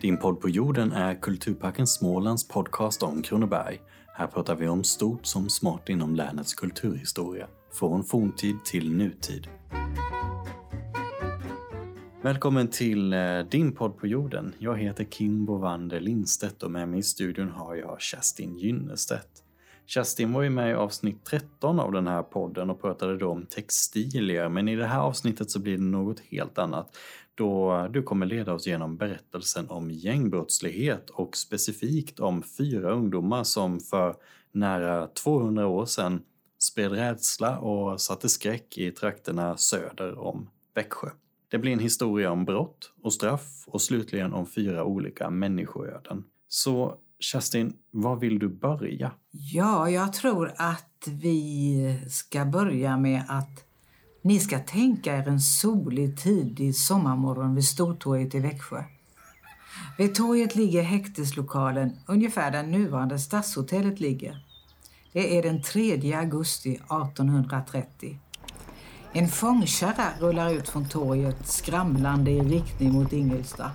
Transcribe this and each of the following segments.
Din podd på jorden är Kulturparken Smålands podcast om Kronoberg. Här pratar vi om stort som smart inom länets kulturhistoria, från forntid till nutid. Välkommen till eh, din podd på jorden. Jag heter Kim Bovander Lindstedt och med mig i studion har jag Kerstin Gynnestedt. Kerstin var ju med i avsnitt 13 av den här podden och pratade då om textilier, men i det här avsnittet så blir det något helt annat då du kommer leda oss genom berättelsen om gängbrottslighet och specifikt om fyra ungdomar som för nära 200 år sedan spred rädsla och satte skräck i trakterna söder om Växjö. Det blir en historia om brott och straff och slutligen om fyra olika människoöden. Så Kerstin, var vill du börja? Ja, jag tror att vi ska börja med att ni ska tänka er en solig tidig sommarmorgon vid Stortorget i Växjö. Vid torget ligger häkteslokalen ungefär där nuvarande Stadshotellet ligger. Det är den 3 augusti 1830. En fångkärra rullar ut från torget skramlande i riktning mot Ingelstad.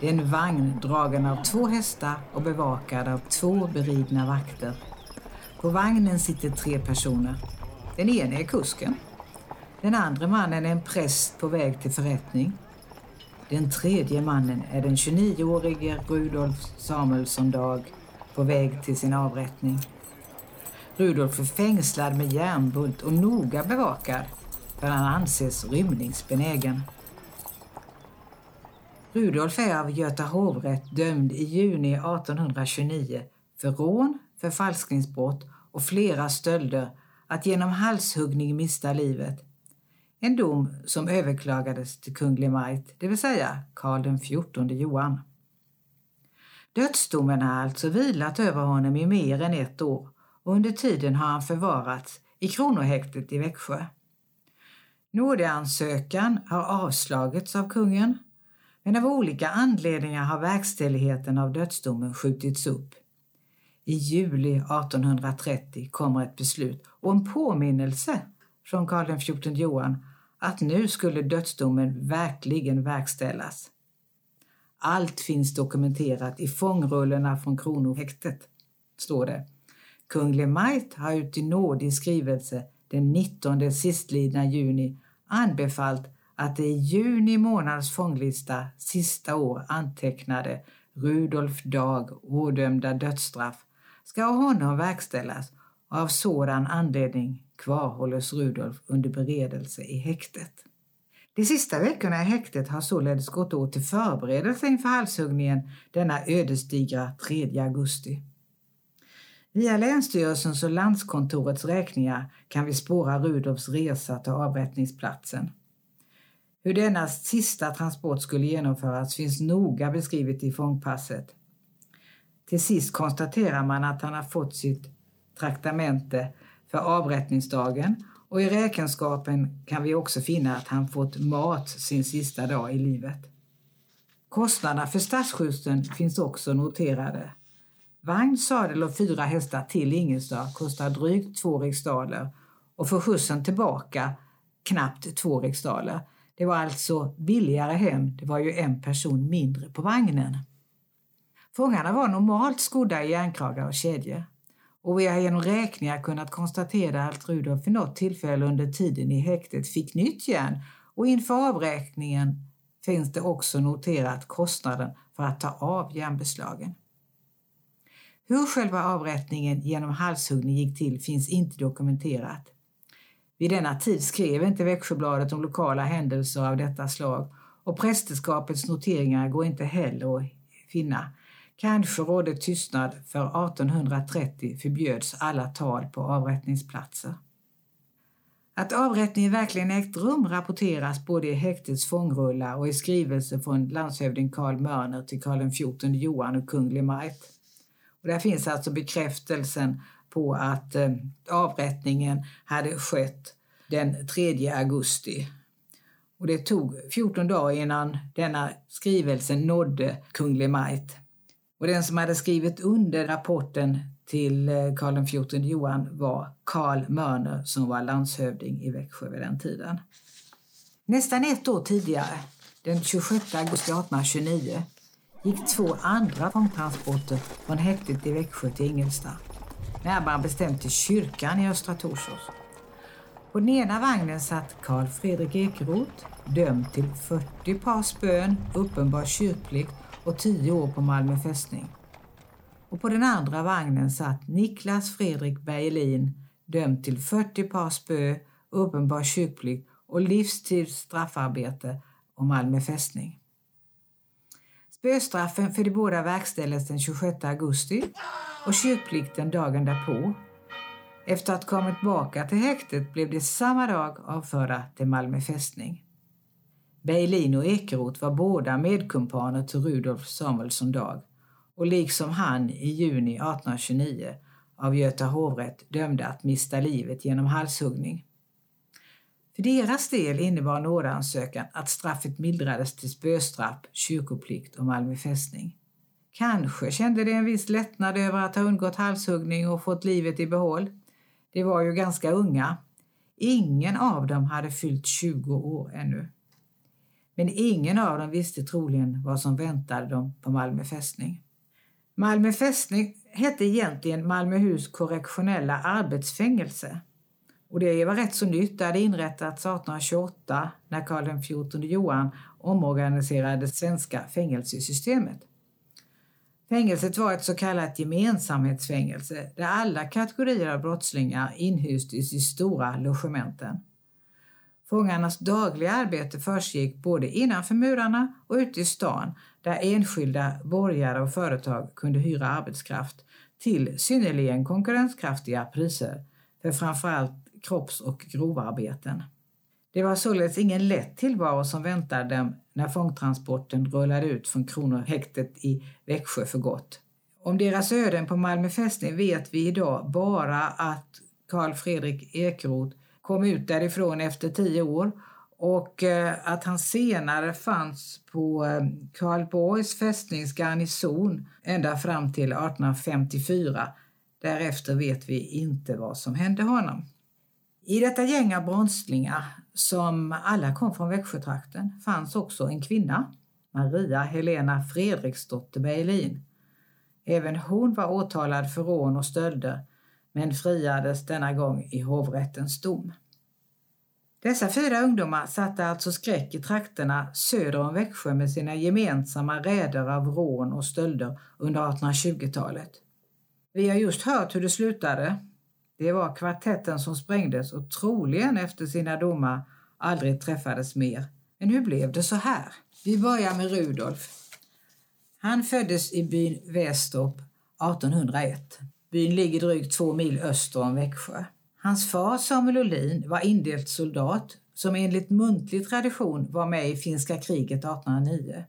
Det är en vagn dragen av två hästar och bevakad av två beridna vakter. På vagnen sitter tre personer. Den ene är kusken. Den andra mannen är en präst på väg till förrättning. Den tredje mannen är den 29-årige Rudolf Samuelsson Dag på väg till sin avrättning. Rudolf är fängslad med järnbult och noga bevakad för han anses rymningsbenägen. Rudolf är av Göta hovrätt dömd i juni 1829 för rån, förfalskningsbrott och flera stölder att genom halshuggning mista livet. En dom som överklagades till kunglig Majt, det vill säga Karl XIV Johan. Dödsdomen har alltså vilat över honom i mer än ett år och under tiden har han förvarats i kronohäktet i Växjö. Nådeansökan har avslagits av kungen men av olika anledningar har verkställigheten av dödsdomen skjutits upp. I juli 1830 kommer ett beslut och en påminnelse från Karl XIV Johan att nu skulle dödsdomen verkligen verkställas. Allt finns dokumenterat i fångrullorna från kronohäktet, står det. Kunglig Majt har ut i nådig skrivelse den 19 sistlidna juni anbefallt att det i juni månads fånglista sista år antecknade Rudolf Dag ådömda dödsstraff ska av honom verkställas och av sådan anledning kvarhålles Rudolf under beredelse i häktet. De sista veckorna i häktet har således gått åt till förberedelse inför halshuggningen denna ödesdigra 3 augusti. Via Länsstyrelsens och Landskontorets räkningar kan vi spåra Rudolfs resa till avrättningsplatsen. Hur denna sista transport skulle genomföras finns noga beskrivet i fångpasset. Till sist konstaterar man att han har fått sitt traktamente för avrättningsdagen och i räkenskapen kan vi också finna att han fått mat sin sista dag i livet. Kostnaderna för stadsskjutsen finns också noterade. Vagn, sadel och fyra hästar till Ingelstad kostar drygt två riksdaler och för skjutsen tillbaka knappt två riksdaler. Det var alltså billigare hem, det var ju en person mindre på vagnen. Fångarna var normalt skodda i järnkragar och kedjor. Och vi har genom räkningar kunnat konstatera att Rudolf vid något tillfälle under tiden i häktet fick nytt järn och inför avräkningen finns det också noterat kostnaden för att ta av järnbeslagen. Hur själva avrättningen genom halshuggning gick till finns inte dokumenterat. Vid denna tid skrev inte Växjöbladet om lokala händelser av detta slag och prästerskapets noteringar går inte heller att finna. Kanske rådde tystnad för 1830 förbjöds alla tal på avrättningsplatser. Att avrättningen verkligen ägt rum rapporteras både i häktets fångrullar och i skrivelser från landshövding Karl Mörner till Karl XIV Johan och kunglig Majt. Och där finns alltså bekräftelsen på att eh, avrättningen hade skett den 3 augusti. Och det tog 14 dagar innan denna skrivelse nådde kunglig Majt. Och den som hade skrivit under rapporten till eh, Karl XIV Johan var Karl Mörner som var landshövding i Växjö vid den tiden. Nästan ett år tidigare, den 26 augusti 1829, gick två andra fångtransporter från häktet i Växjö till Ingelstad. Närmare bestämt till kyrkan i Östra Torsås. På den ena vagnen satt Karl Fredrik Ekeroth, dömd till 40 par spön, uppenbar kyrkplikt och tio år på Malmö fästning. Och på den andra vagnen satt Niklas Fredrik Bergelin, dömd till 40 par spö, uppenbar kyrkplikt och livstids straffarbete och Malmö fästning. Spöstraffen för de båda verkställdes den 26 augusti och kyrkplikten dagen därpå. Efter att ha kommit tillbaka till häktet blev de samma dag avförda till Malmö fästning. Berlin och Ekeroth var båda medkumpaner till Rudolf Samuelsson Dag och liksom han i juni 1829 av Göta hovrätt dömda att mista livet genom halshuggning. För deras del innebar nådeansökan att straffet mildrades till spöstraff, kyrkoplikt och Malmö fästning. Kanske kände de en viss lättnad över att ha undgått halshuggning och fått livet i behåll. De var ju ganska unga. Ingen av dem hade fyllt 20 år ännu. Men ingen av dem visste troligen vad som väntade dem på Malmö fästning. Malmö fästning hette egentligen Malmöhus korrektionella arbetsfängelse. Och det var rätt så nytt. Det hade inrättats 1828 när Karl XIV Johan omorganiserade det svenska fängelsesystemet. Fängelset var ett så kallat gemensamhetsfängelse där alla kategorier av brottslingar inhystes i stora logementen. Fångarnas dagliga arbete försiggick både innanför murarna och ute i stan där enskilda borgare och företag kunde hyra arbetskraft till synnerligen konkurrenskraftiga priser för framförallt kropps och grovarbeten. Det var således ingen lätt tillvaro som väntade dem när fångtransporten rullade ut från kronohäktet i Växjö för gott. Om deras öden på Malmö fästning vet vi idag bara att Karl Fredrik Ekeroth kom ut därifrån efter tio år och eh, att han senare fanns på eh, Karl Karlborgs fästnings garnison ända fram till 1854. Därefter vet vi inte vad som hände honom. I detta gäng av brottslingar, som alla kom från Växjötrakten, fanns också en kvinna, Maria Helena Fredriksdotter Berlin. Även hon var åtalad för rån och stölder, men friades denna gång i hovrättens dom. Dessa fyra ungdomar satte alltså skräck i trakterna söder om Växjö med sina gemensamma räder av rån och stölder under 1820-talet. Vi har just hört hur det slutade det var kvartetten som sprängdes och troligen efter sina domar aldrig träffades mer. Men hur blev det så här? Vi börjar med Rudolf. Han föddes i byn Västorp 1801. Byn ligger drygt två mil öster om Växjö. Hans far Samuel Olin var indelt soldat som enligt muntlig tradition var med i finska kriget 1809.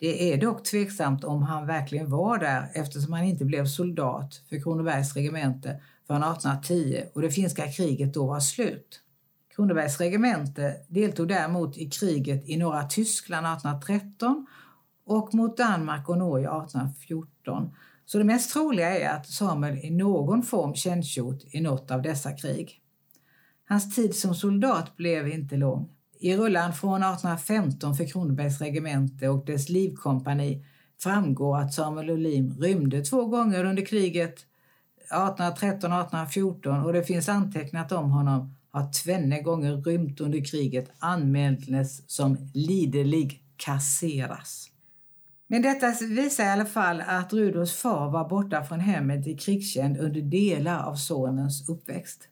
Det är dock tveksamt om han verkligen var där eftersom han inte blev soldat för Kronobergs regemente förrän 1810 och det finska kriget då var slut. Kronobergs regemente deltog däremot i kriget i norra Tyskland 1813 och mot Danmark och Norge 1814. Så det mest troliga är att Samuel i någon form tjänstgjort i något av dessa krig. Hans tid som soldat blev inte lång. I rullan från 1815 för Kronobergs regemente och dess livkompani framgår att Samuel Olim rymde två gånger under kriget 1813 1814 och det finns antecknat om honom har tvenne gånger rymt under kriget anmäldes som lidelig kasseras. Men detta visar i alla fall att Rudolfs far var borta från hemmet i krigstjänst under delar av sonens uppväxt.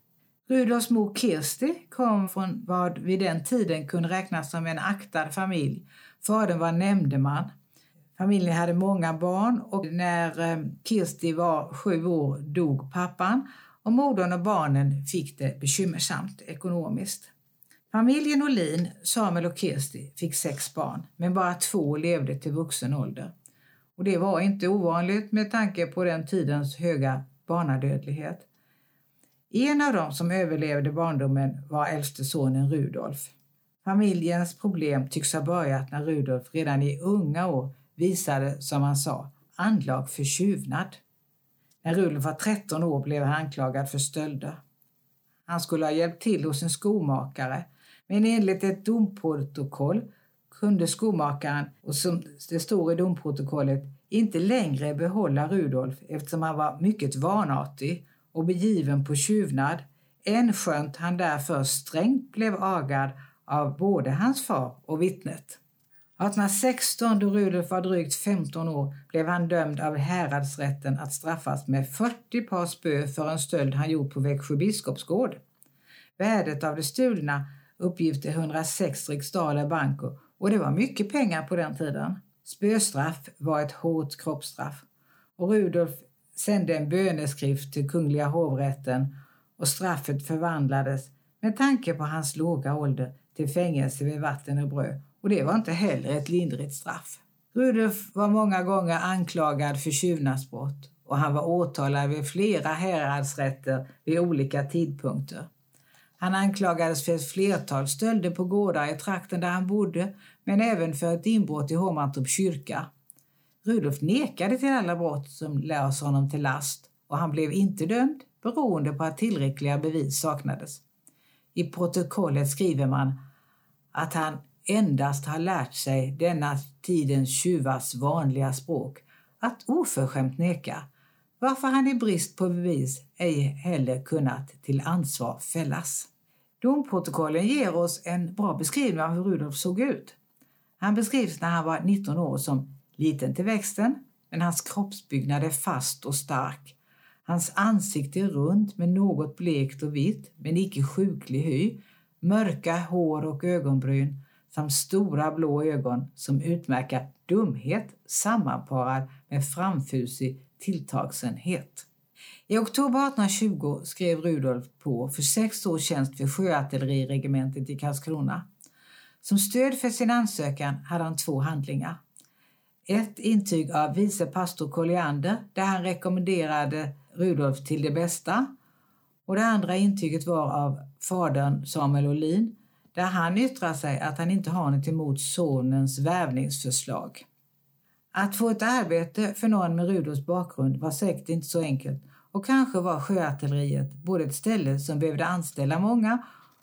Rudolfs mor Kirsti kom från vad vid den tiden kunde räknas som en aktad familj. Fadern var nämndeman Familjen hade många barn och när eh, Kirsti var sju år dog pappan och modern och barnen fick det bekymmersamt ekonomiskt. Familjen Olin, Samuel och Kirsti, fick sex barn, men bara två levde till vuxen ålder. Och det var inte ovanligt med tanke på den tidens höga barnadödlighet. En av dem som överlevde barndomen var äldste sonen Rudolf. Familjens problem tycks ha börjat när Rudolf redan i unga år visade, som han sa, anlag för tjuvnad. När Rudolf var 13 år blev han anklagad för stölder. Han skulle ha hjälpt till hos en skomakare, men enligt ett domprotokoll kunde skomakaren, och som det står i domprotokollet, inte längre behålla Rudolf eftersom han var mycket vanartig och begiven på tjuvnad, enskönt han därför strängt blev agad av både hans far och vittnet. 1816, då Rudolf var drygt 15 år, blev han dömd av häradsrätten att straffas med 40 par spö för en stöld han gjort på Växjö biskopsgård. Värdet av det stulna uppgick till 106 riksdaler banco och det var mycket pengar på den tiden. Spöstraff var ett hårt kroppsstraff och Rudolf sände en böneskrift till Kungliga hovrätten och straffet förvandlades med tanke på hans låga ålder till fängelse vid vatten och bröd och det var inte heller ett lindrigt straff. Rudolf var många gånger anklagad för tjuvnadsbrott och han var åtalad vid flera häradsrätter vid olika tidpunkter. Han anklagades för ett flertal stölder på gårdar i trakten där han bodde, men även för ett inbrott i Hovmantorps kyrka. Rudolf nekade till alla brott som lades honom till last och han blev inte dömd beroende på att tillräckliga bevis saknades. I protokollet skriver man att han endast har lärt sig denna tidens tjuvars vanliga språk, att oförskämt neka, varför han i brist på bevis ej heller kunnat till ansvar fällas. Domprotokollen ger oss en bra beskrivning av hur Rudolf såg ut. Han beskrivs när han var 19 år som liten till växten, men hans kroppsbyggnad är fast och stark. Hans ansikte är runt med något blekt och vitt, men icke sjuklig hy, mörka hår och ögonbryn samt stora blå ögon som utmärker dumhet sammanparad med framfusig tilltagsenhet. I oktober 1820 skrev Rudolf på för sex års tjänst vid sjöartilleriregementet i Karlskrona. Som stöd för sin ansökan hade han två handlingar. Ett intyg av vice pastor Colliander där han rekommenderade Rudolf till det bästa och det andra intyget var av fadern Samuel Olin där han yttrar sig att han inte har något emot sonens värvningsförslag. Att få ett arbete för någon med Rudolfs bakgrund var säkert inte så enkelt och kanske var sjöartilleriet både ett ställe som behövde anställa många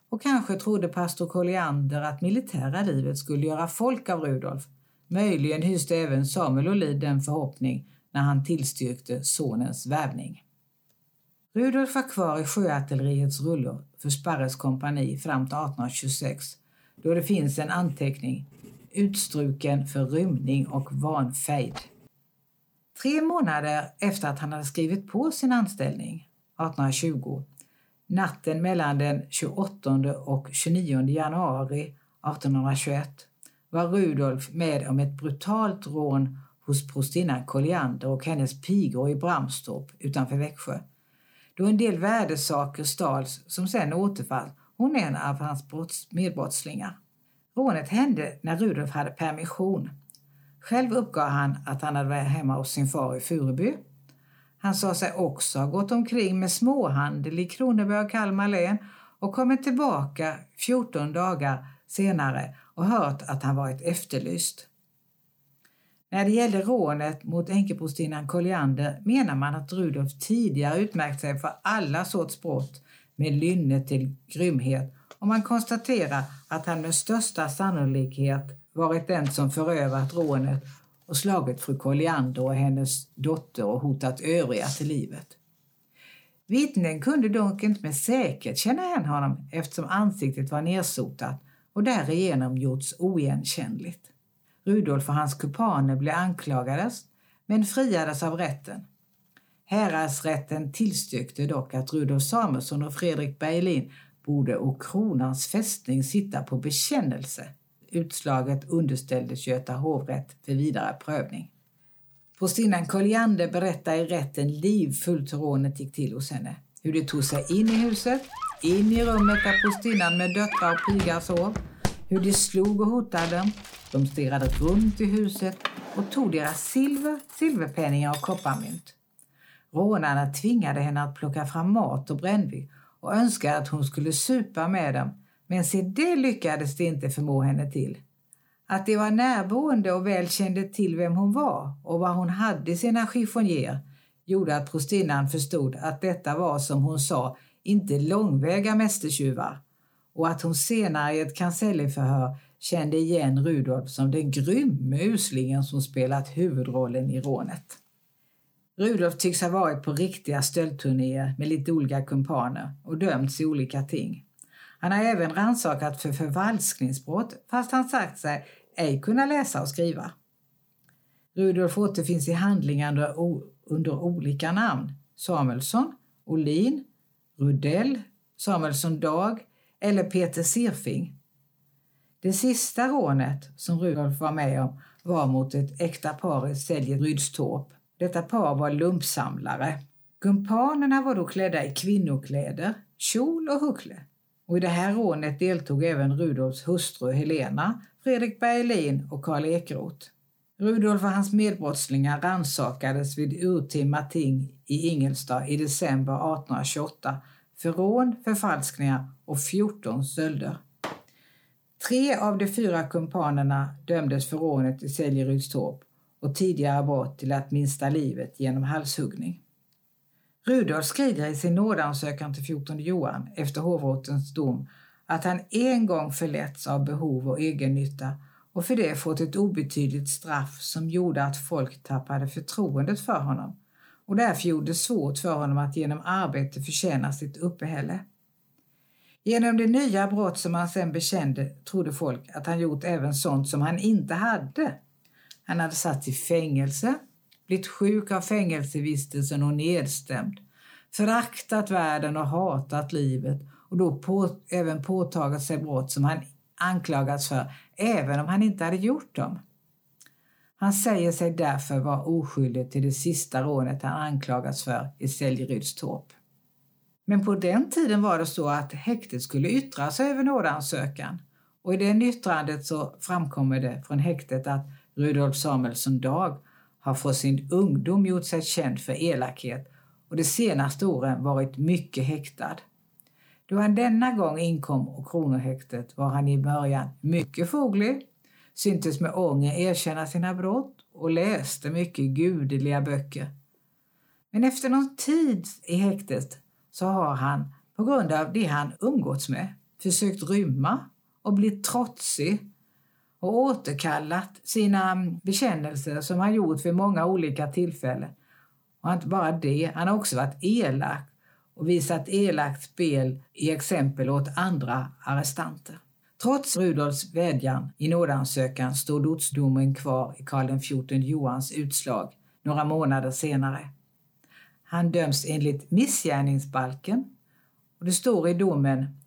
och kanske trodde pastor Colliander att militära livet skulle göra folk av Rudolf. Möjligen hyste även Samuel Olid den förhoppning när han tillstyrkte sonens värvning. Rudolf var kvar i sjöartilleriets rullor för Sparres kompani fram till 1826 då det finns en anteckning utstruken för rymning och vanfejd. Tre månader efter att han hade skrivit på sin anställning, 1820, natten mellan den 28 och 29 januari 1821, var Rudolf med om ett brutalt rån hos prostinnan Colliander och hennes pigor i Bramstorp utanför Växjö då en del värdesaker stals som sen återfall hon är en av hans medbrottslingar. Rånet hände när Rudolf hade permission. Själv uppgav han att han hade varit hemma hos sin far i Furuby. Han sa sig också ha gått omkring med småhandel i Kronoberg och Kalmar län och kommit tillbaka 14 dagar senare och hört att han varit efterlyst. När det gäller rånet mot änkeprostinnan Colliander menar man att Rudolf tidigare utmärkt sig för alla sorts brott med lynne till grymhet och man konstaterar att han med största sannolikhet varit den som förövat rånet och slagit fru Colliander och hennes dotter och hotat övriga till livet. Vittnen kunde dock inte med säkerhet känna igen honom eftersom ansiktet var nersotat och därigenom gjorts oigenkännligt. Rudolf och hans kumpaner blev anklagades men friades av rätten. Häradsrätten tillstyrkte dock att Rudolf Samuelsson och Fredrik Bergelin borde och kronans fästning sitta på bekännelse. Utslaget underställdes Göta hovrätt för vidare prövning. Prostinnan Colliander berättar i rätten livfullt hur rånet gick till hos henne. Hur de tog sig in i huset, in i rummet där prostinnan med döttrar och pigar sov, hur de slog och hotade dem. De stirrade runt i huset och tog deras silver, silverpenningar och kopparmynt. Rånarna tvingade henne att plocka fram mat och brännvin och önskade att hon skulle supa med dem, men se det lyckades de inte förmå henne till. Att de var närboende och väl kände till vem hon var och vad hon hade i sina chiffonjer gjorde att prostinnan förstod att detta var, som hon sa, inte långväga mästertjuvar och att hon senare i ett kancelliförhör kände igen Rudolf som den grymme uslingen som spelat huvudrollen i rånet. Rudolf tycks ha varit på riktiga stöldturnéer med lite olika kumpaner och dömts i olika ting. Han har även rannsakat för förvalskningsbrott fast han sagt sig ej kunna läsa och skriva. Rudolf återfinns i handlingar under, under olika namn. Samuelsson, Olin, Rudell, Samuelsson Dag eller Peter Sirfing. Det sista rånet som Rudolf var med om var mot ett äkta par i Säljet Rydstorp. Detta par var lumpsamlare. Kumpanerna var då klädda i kvinnokläder, kjol och huckle. Och I det här rånet deltog även Rudolfs hustru Helena, Fredrik Bergelin och Karl Ekeroth. Rudolf och hans medbrottslingar rannsakades vid urtima ting i Ingelstad i december 1828 för rån, förfalskningar och 14 stölder. Tre av de fyra kumpanerna dömdes för rånet i Säljerydstorp och tidigare brott till att minsta livet genom halshuggning. Rudolf skriver i sin nådansökan till 14 Johan efter hovrättens dom att han en gång förletts av behov och egennytta och för det fått ett obetydligt straff som gjorde att folk tappade förtroendet för honom och därför gjorde det svårt för honom att genom arbete förtjäna sitt uppehälle. Genom det nya brott som han sen bekände trodde folk att han gjort även sånt som han inte hade. Han hade satts i fängelse, blivit sjuk av fängelsevistelsen och nedstämd, föraktat världen och hatat livet och då på, även påtagit sig brott som han anklagats för, även om han inte hade gjort dem. Han säger sig därför vara oskyldig till det sista rånet han anklagats för i Säljerydstorp. Men på den tiden var det så att häktet skulle yttra sig över nådeansökan och i det yttrandet så framkommer det från häktet att Rudolf Samuelsson Dag har från sin ungdom gjort sig känd för elakhet och de senaste åren varit mycket häktad. Då han denna gång inkom och kronohäktet var han i början mycket foglig, syntes med ånger erkänna sina brott och läste mycket gudeliga böcker. Men efter någon tid i häktet så har han, på grund av det han umgåtts med, försökt rymma och blivit trotsig och återkallat sina bekännelser som han gjort vid många olika tillfällen. Och inte bara det, han har också varit elak och visat elakt spel i exempel åt andra arrestanter. Trots Rudolfs vädjan i nådeansökan står dödsdomen kvar i Karl XIV Johans utslag några månader senare. Han döms enligt missgärningsbalken och det står i domen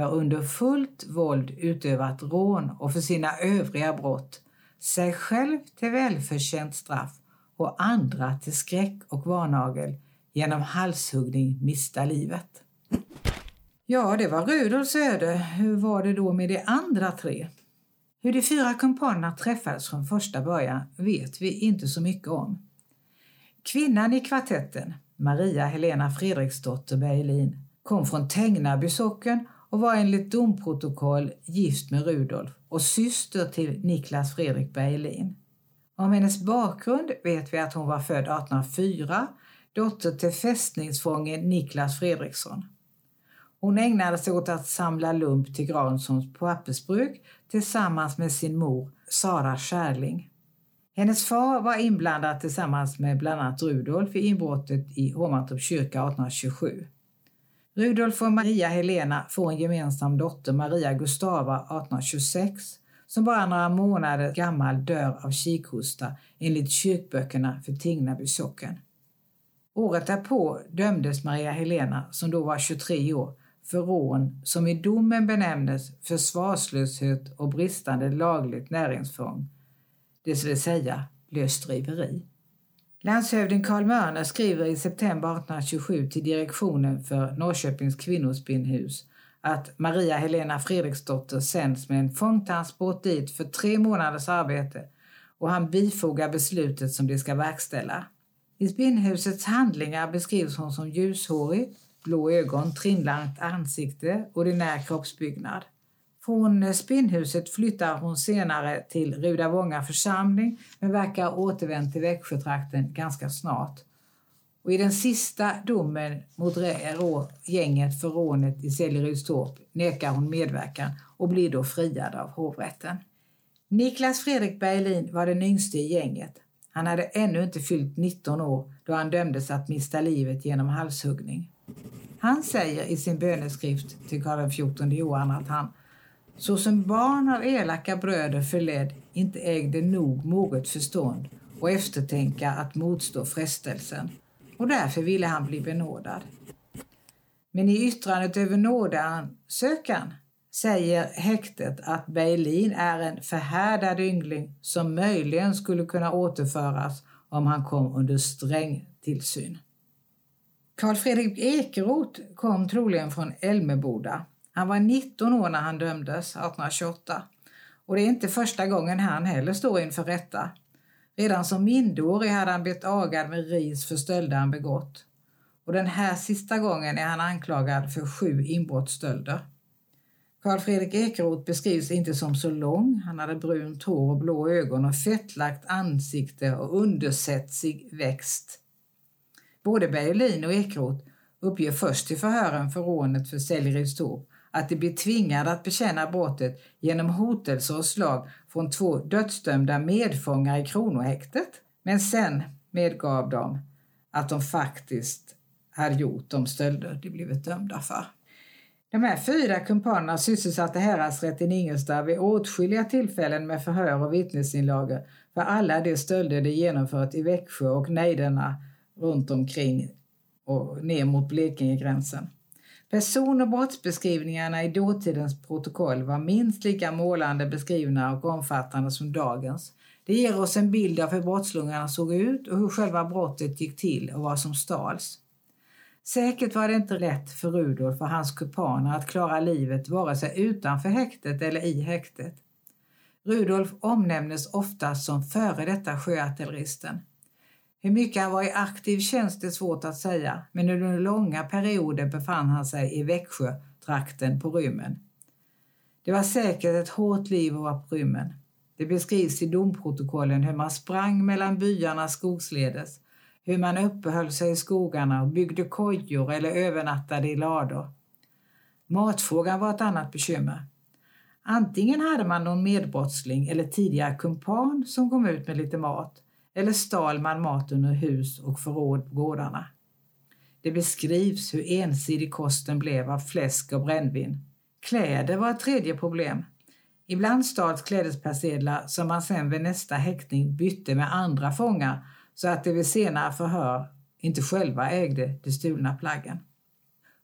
har under fullt våld utövat rån och för sina övriga brott sig själv till välförtjänt straff och andra till skräck och varnagel genom halshuggning mista livet. Ja, det var Rudolfs öde. Hur var det då med de andra tre? Hur de fyra kumpanerna träffades från första början vet vi inte så mycket om. Kvinnan i kvartetten, Maria Helena Fredriksdotter Bergelin, kom från Tängnaby socken och var enligt domprotokoll gift med Rudolf och syster till Niklas Fredrik Bergelin. Om hennes bakgrund vet vi att hon var född 1804, dotter till fästningsfången Niklas Fredriksson. Hon ägnade sig åt att samla lump till Granssons pappersbruk tillsammans med sin mor Sara Skärling. Hennes far var inblandad tillsammans med bland annat Rudolf i inbrottet i Hovmantorps kyrka 1827. Rudolf och Maria Helena får en gemensam dotter, Maria Gustava, 1826, som bara några månader gammal dör av kikhosta enligt kyrkböckerna för Tingnaby socken. Året därpå dömdes Maria Helena, som då var 23 år, för rån som i domen benämndes försvarslöshet och bristande lagligt näringsfång, det vill säga lösdriveri. Landshövding Karl Mörner skriver i september 1827 till direktionen för Norrköpings kvinnospinnhus att Maria Helena Fredriksdotter sänds med en fångtransport dit för tre månaders arbete och han bifogar beslutet som de ska verkställa. I spinnhusets handlingar beskrivs hon som ljushårig, blå ögon, trinnlangt ansikte, ordinär kroppsbyggnad. Från spinnhuset flyttar hon senare till Rudavånga församling men verkar återvänt till Växjötrakten ganska snart. Och I den sista domen mot gänget för rånet i Seljerudstorp nekar hon medverkan och blir då friad av hovrätten. Niklas Fredrik Berlin var den yngste i gänget. Han hade ännu inte fyllt 19 år då han dömdes att mista livet genom halshuggning. Han säger i sin böneskrift till Karl XIV Johan att han såsom barn av elaka bröder förledd inte ägde nog moget förstånd och eftertänka att motstå frestelsen och därför ville han bli benådad. Men i yttrandet över nådeansökan säger häktet att Berlin är en förhärdad yngling som möjligen skulle kunna återföras om han kom under sträng tillsyn. Karl Fredrik Ekeroth kom troligen från Älmeboda. Han var 19 år när han dömdes 1828 och det är inte första gången han heller står inför rätta. Redan som minderårig hade han blivit agad med ris för stölder han begått. Och den här sista gången är han anklagad för sju inbrottsstölder. Karl Fredrik Ekeroth beskrivs inte som så lång. Han hade brunt hår och blå ögon och fettlagt ansikte och undersättsig växt. Både Berlin och Ekeroth uppger först i förhören för rånet för Seljerudstorp att de blir tvingade att bekänna brottet genom hotelser och slag från två dödsdömda medfångar i kronohäktet. Men sen medgav de att de faktiskt hade gjort de stölder de blivit dömda för. De här fyra kumpanerna sysselsatte häradsrätten Ingelstad vid åtskilliga tillfällen med förhör och vittnesinlagor för alla de stölder de genomfört i Växjö och nejderna runt omkring och ner mot Blekingegränsen. Person och brottsbeskrivningarna i dåtidens protokoll var minst lika målande beskrivna och omfattande som dagens. Det ger oss en bild av hur brottslungarna såg ut och hur själva brottet gick till och vad som stals. Säkert var det inte rätt för Rudolf och hans kumpaner att klara livet vare sig utanför häktet eller i häktet. Rudolf omnämnes ofta som före detta sjöartilleristen. Hur mycket han var i aktiv tjänst är svårt att säga, men under långa perioder befann han sig i Växjö, trakten på rymmen. Det var säkert ett hårt liv att vara på rymmen. Det beskrivs i domprotokollen hur man sprang mellan byarna skogsledes, hur man uppehöll sig i skogarna och byggde kojor eller övernattade i lador. Matfrågan var ett annat bekymmer. Antingen hade man någon medbrottsling eller tidigare kumpan som kom ut med lite mat eller stal man mat under hus och förråd på gårdarna. Det beskrivs hur ensidig kosten blev av fläsk och brännvin. Kläder var ett tredje problem. Ibland stals klädespersedlar som man sen vid nästa häktning bytte med andra fångar så att de vid senare förhör inte själva ägde de stulna plaggen.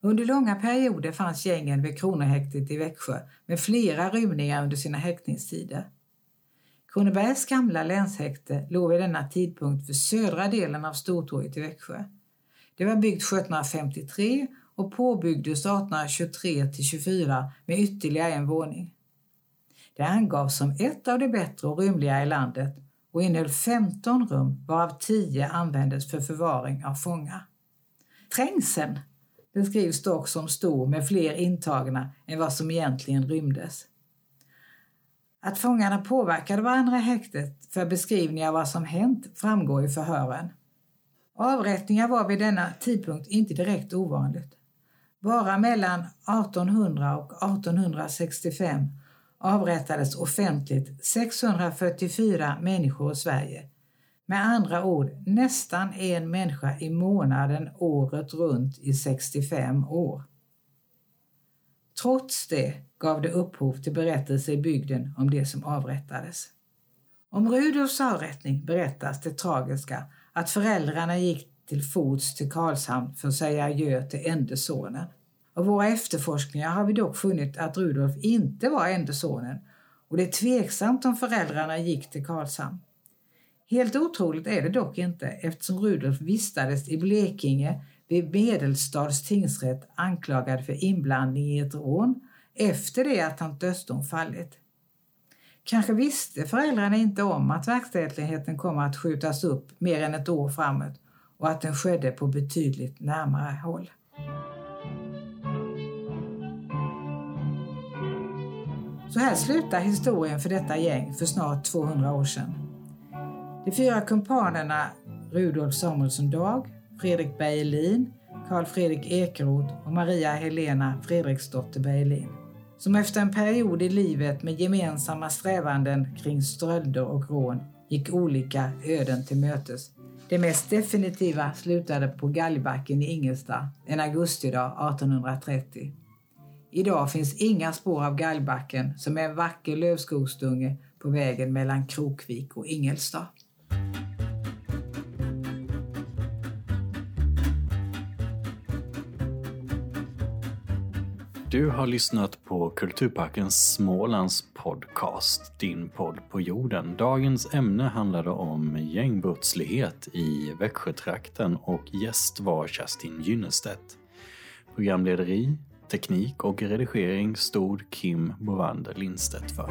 Under långa perioder fanns gängen vid Kronohäktet i Växjö med flera rymningar under sina häktningstider. Kronobergs gamla länshäkte låg vid denna tidpunkt för södra delen av Stortorget i Växjö. Det var byggt 1753 och påbyggdes 1823 till 24 med ytterligare en våning. Det angavs som ett av de bättre och rymligare i landet och innehöll 15 rum varav 10 användes för förvaring av fångar. Trängseln beskrivs dock som stor med fler intagna än vad som egentligen rymdes. Att fångarna påverkade varandra i häktet för beskrivningar av vad som hänt framgår i förhören. Avrättningar var vid denna tidpunkt inte direkt ovanligt. Bara mellan 1800 och 1865 avrättades offentligt 644 människor i Sverige. Med andra ord nästan en människa i månaden året runt i 65 år. Trots det gav det upphov till berättelser i bygden om det som avrättades. Om Rudolfs avrättning berättas det tragiska att föräldrarna gick till fots till Karlshamn för att säga adjö till ende sonen. Av våra efterforskningar har vi dock funnit att Rudolf inte var ende sonen och det är tveksamt om föräldrarna gick till Karlshamn. Helt otroligt är det dock inte eftersom Rudolf vistades i Blekinge vid Medelstads tingsrätt anklagad för inblandning i ett rån efter det att hans dödsdom fallit. Kanske visste föräldrarna inte om att verkställigheten kommer att skjutas upp mer än ett år framåt och att den skedde på betydligt närmare håll. Så här slutar historien för detta gäng för snart 200 år sedan. De fyra kumpanerna Rudolf Samuelsson Dag, Fredrik Bergelin, Karl Fredrik Ekeroth och Maria Helena Fredriksdotter Bergelin. Som efter en period i livet med gemensamma strävanden kring strölder och rån gick olika öden till mötes. Det mest definitiva slutade på Galgbacken i Ingelstad en augustidag 1830. Idag finns inga spår av Galgbacken som är en vacker lövskogsdunge på vägen mellan Krokvik och Ingelstad. Du har lyssnat på Kulturparken Smålands podcast, din podd på jorden. Dagens ämne handlade om gängbrottslighet i Växjötrakten och gäst var Kerstin Gynnestedt. Programlederi, teknik och redigering stod Kim Bovander Lindstedt för.